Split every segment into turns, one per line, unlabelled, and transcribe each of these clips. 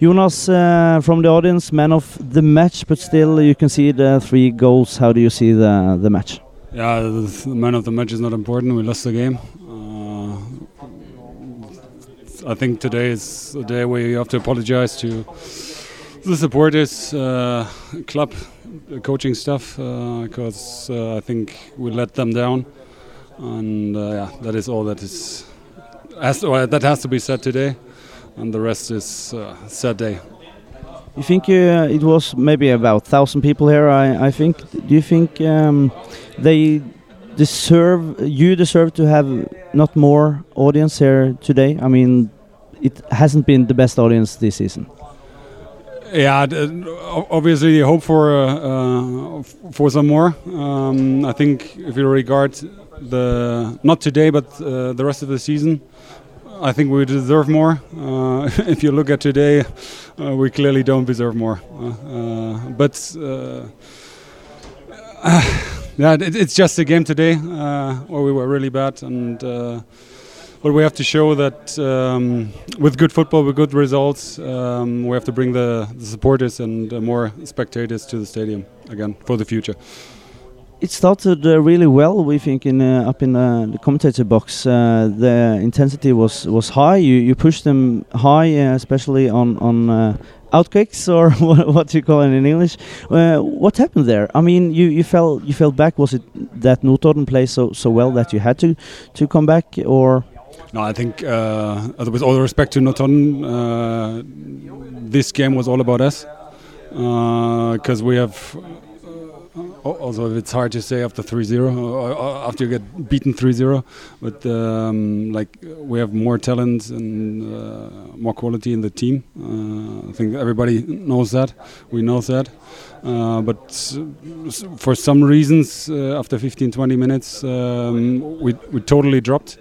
Jonas, uh, from the audience, man of the match, but still you can see the three goals. How do you see the the match?
Yeah, the man of the match is not important. We lost the game. Uh, I think today is a day where you have to apologize to the supporters, uh, club, coaching staff, because uh, I think we let them down, and uh, yeah, that is all that is has to, that has to be said today, and the rest is uh, sad day.
You think uh, it was maybe about thousand people here? I, I think. Do you think um, they deserve? You deserve to have not more audience here today. I mean, it hasn't been the best audience this season.
Yeah, obviously you hope for uh, uh, for some more. Um, I think if you regard the not today but uh, the rest of the season, I think we deserve more. Uh, if you look at today, uh, we clearly don't deserve more. Uh, but yeah, it, it's just a game today where we were really bad and but we have to show that um, with good football, with good results, um, we have to bring the, the supporters and uh, more spectators to the stadium again for the future.
It started uh, really well. We think in uh, up in the commentator box, uh, the intensity was was high. You you pushed them high, uh, especially on on uh, outkicks or what do you call it in English. what happened there? I mean, you, you fell you fell back. Was it that Notodden played so so well that you had to to come back, or?
No, I think uh, with all respect to Notodden, uh, this game was all about us because uh, we have. Uh, also, it's hard to say after 3-0, uh, after you get beaten 3-0, but um, like we have more talent and more quality in the team. I think everybody knows that. We know that. Uh, but for some reasons, uh, after 15 20 minutes, um, we, we totally dropped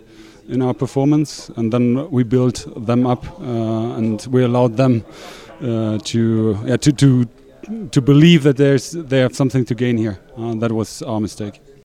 in our performance, and then we built them up, uh, and we allowed them uh, to, yeah, to to to believe that there's they have something to gain here. Uh, that was our mistake.